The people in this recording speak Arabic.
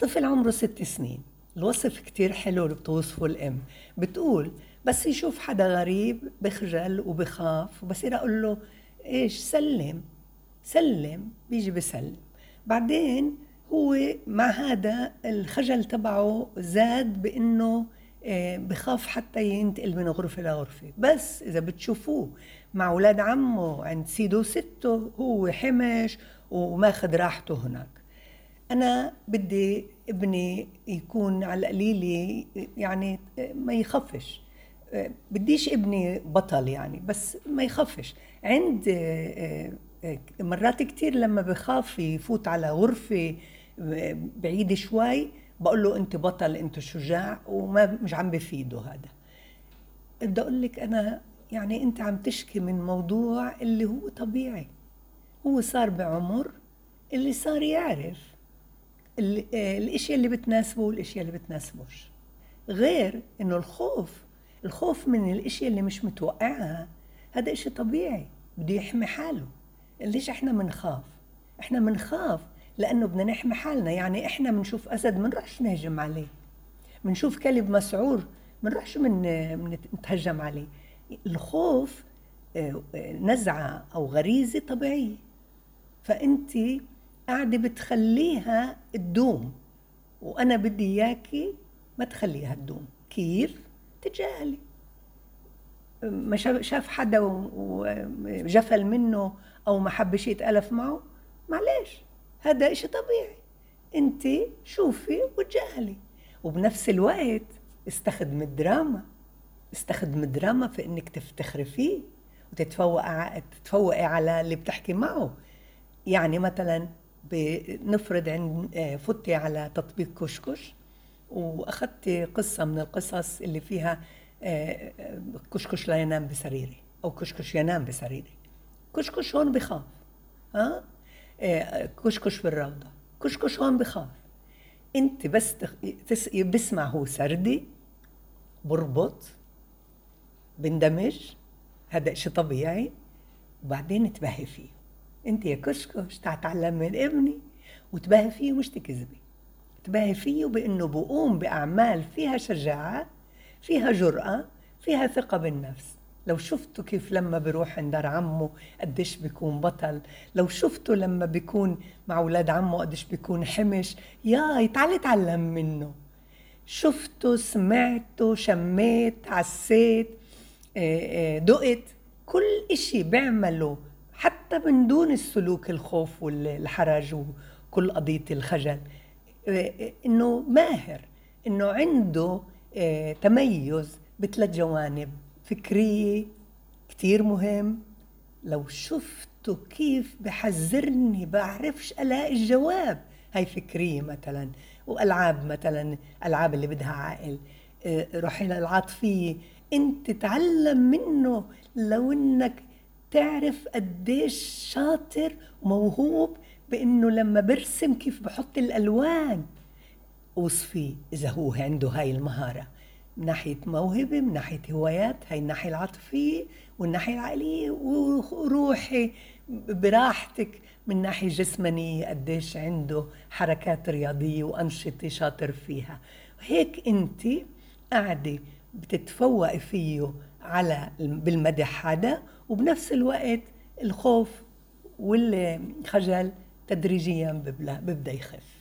طفل عمره ست سنين. الوصف كتير حلو اللي بتوصفه الأم بتقول بس يشوف حدا غريب بخجل وبخاف وبصير أقول له إيش سلم. سلم بيجي بسلم. بعدين هو مع هذا الخجل تبعه زاد بإنه آه، بخاف حتى ينتقل من غرفة لغرفة بس إذا بتشوفوه مع أولاد عمه عند سيده وسته هو حمش وماخذ راحته هناك. أنا بدي ابني يكون على القليلة يعني ما يخفش. بديش ابني بطل يعني بس ما يخفش. عند مرات كتير لما بخاف يفوت على غرفة بعيدة شوي بقول له أنت بطل أنت شجاع وما مش عم بفيده هذا. بدي أقول لك أنا يعني أنت عم تشكي من موضوع اللي هو طبيعي. هو صار بعمر اللي صار يعرف. الاشياء اللي بتناسبه والاشياء اللي بتناسبوش. غير إنه الخوف الخوف من الاشياء اللي مش متوقعها هذا إشي طبيعي بده يحمي حاله. ليش إحنا بنخاف إحنا بنخاف لأنه بدنا نحمي حالنا. يعني إحنا بنشوف أسد بنروحش نهجم عليه. بنشوف كلب مسعور بنروحش من نتهجم عليه. الخوف آه، نزعة أو غريزة طبيعية. فانت قاعدة بتخليها تدوم وأنا بدي إياكي ما تخليها تدوم كيف تجاهلي. ما شاف حدا وجفل منه أو ما حبش يتألف معه معلش هذا إشي طبيعي. أنت شوفي وتجاهلي. وبنفس الوقت استخدم الدراما استخدم الدراما في إنك تفتخري فيه وتتفوقي تتفوقي على اللي بتحكي معه. يعني مثلا بنفرض عند فتي على تطبيق كشكش وأخذت قصة من القصص اللي فيها آه، كشكش لا ينام بسريري أو كشكش ينام بسريري. كشكش هون بخاف ها؟ كشكش بالروضة كشكش هون بخاف. أنت بس تس... بسمع هو سردي بربط بندمج هذا شيء طبيعي وبعدين تبهي فيه. انت يا كشكش تعال من ابني وتباهي فيه مش تكذبي. تباهي فيه بانه بقوم باعمال فيها شجاعه فيها جرأه فيها ثقه بالنفس. لو شفتوا كيف لما بروح عند عمه قديش بيكون بطل. لو شفتوا لما بيكون مع أولاد عمه قديش بيكون حمش. يا تعالي اتعلم منه. شفته سمعته شميت عسيت آه، آه، دقت كل إشي بيعمله حتى من دون السلوك الخوف والحرج وكل قضية الخجل. آه، إنه ماهر إنه عنده تميز بثلاث جوانب فكرية كتير مهم. لو شفتوا كيف بحذرني بعرفش ألاقي الجواب. هاي فكرية مثلا وألعاب مثلا ألعاب اللي بدها آه، روحي للعاطفية إنت تعلم منه لو إنك تعرف قديش شاطر وموهوب بإنه لما برسم كيف بحط الألوان. وصفيه إذا هو عنده هاي المهارة. من ناحية موهبة من ناحية هوايات هاي الناحية العاطفية والناحية العقلية وروحي براحتك. من ناحية جسمانية قديش عنده حركات رياضية وأنشطة شاطر فيها. هيك أنت قاعدة بتتفوقي فيه على بالمدح هذا وبنفس الوقت الخوف والخجل تدريجيا ببدأ يخف.